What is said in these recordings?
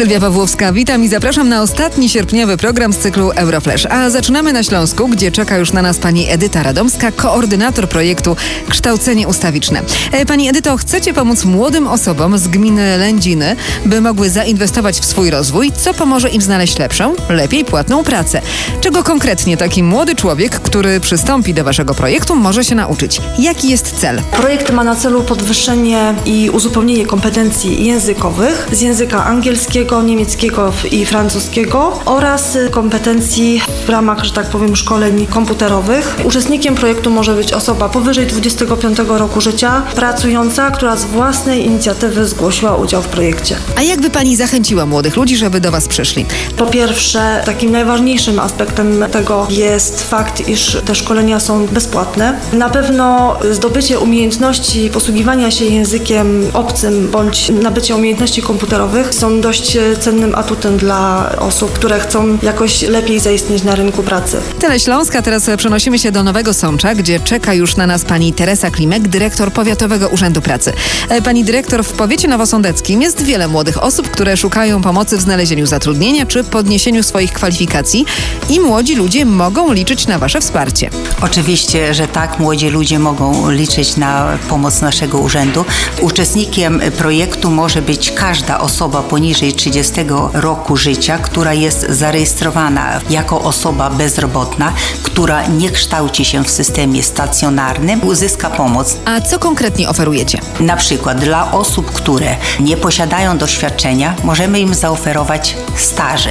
Sylwia Pawłowska, witam i zapraszam na ostatni sierpniowy program z cyklu Euroflash. A zaczynamy na Śląsku, gdzie czeka już na nas pani Edyta Radomska, koordynator projektu Kształcenie Ustawiczne. E, Pani Edyto, chcecie pomóc młodym osobom z gminy Lędziny, by mogły zainwestować w swój rozwój, co pomoże im znaleźć lepszą, lepiej płatną pracę. Czego konkretnie taki młody człowiek, który przystąpi do waszego projektu, może się nauczyć? Jaki jest cel? Projekt ma na celu podwyższenie i uzupełnienie kompetencji językowych z języka angielskiego, niemieckiego i francuskiego oraz kompetencji w ramach, że tak powiem, szkoleń komputerowych. Uczestnikiem projektu może być osoba powyżej 25 roku życia, pracująca, która z własnej inicjatywy zgłosiła udział w projekcie. A jakby pani zachęciła młodych ludzi, żeby do was przyszli? Po pierwsze, takim najważniejszym aspektem tego jest fakt, iż te szkolenia są bezpłatne. Na pewno zdobycie umiejętności posługiwania się językiem obcym bądź nabycie umiejętności komputerowych są dość cennym atutem dla osób, które chcą jakoś lepiej zaistnieć na rynku pracy. Tyle Śląska, teraz przenosimy się do Nowego Sącza, gdzie czeka już na nas pani Teresa Klimek, dyrektor Powiatowego Urzędu Pracy. E, Pani dyrektor, w powiecie nowosądeckim jest wiele młodych osób, które szukają pomocy w znalezieniu zatrudnienia czy podniesieniu swoich kwalifikacji i młodzi ludzie mogą liczyć na wasze wsparcie. Oczywiście, że tak, młodzi ludzie mogą liczyć na pomoc naszego urzędu. Uczestnikiem projektu może być każda osoba poniżej 30 roku życia, która jest zarejestrowana jako osoba bezrobotna, która nie kształci się w systemie stacjonarnym, uzyska pomoc. A co konkretnie oferujecie? Na przykład dla osób, które nie posiadają doświadczenia, możemy im zaoferować staże.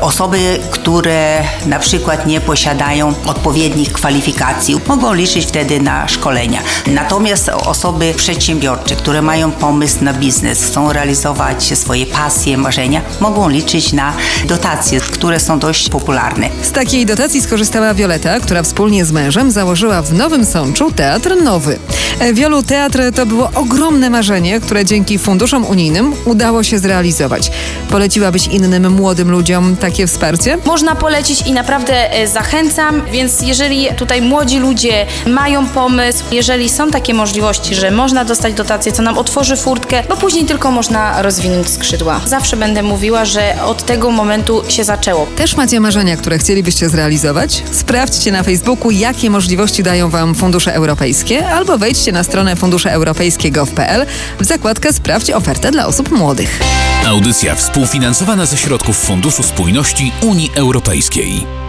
Osoby, które na przykład nie posiadają odpowiednich kwalifikacji, mogą liczyć wtedy na szkolenia. Natomiast osoby przedsiębiorcze, które mają pomysł na biznes, chcą realizować swoje pasje, marzenia, mogą liczyć na dotacje, które są dość popularne. Z takiej dotacji skorzystała Wioleta, która wspólnie z mężem założyła w Nowym Sączu Teatr Nowy. E, Wiolu, teatr to było ogromne marzenie, które dzięki funduszom unijnym udało się zrealizować. Poleciłabyś innym młodym ludziom takie wsparcie? Można polecić i naprawdę e, zachęcam, więc jeżeli tutaj młodzi ludzie mają pomysł, jeżeli są takie możliwości, że można dostać dotację, co nam otworzy furtkę, bo później tylko można rozwinąć skrzydła. Zawsze będę mówiła, że od tego momentu się zaczęło. Też macie marzenia, które chcielibyście zrealizować? Sprawdźcie na Facebooku, jakie możliwości dają Wam fundusze europejskie, albo wejdźcie na stronę funduszeeuropejskie.gov.pl w zakładkę Sprawdź ofertę dla osób młodych. Audycja współfinansowana ze środków Funduszu Spójności Unii Europejskiej.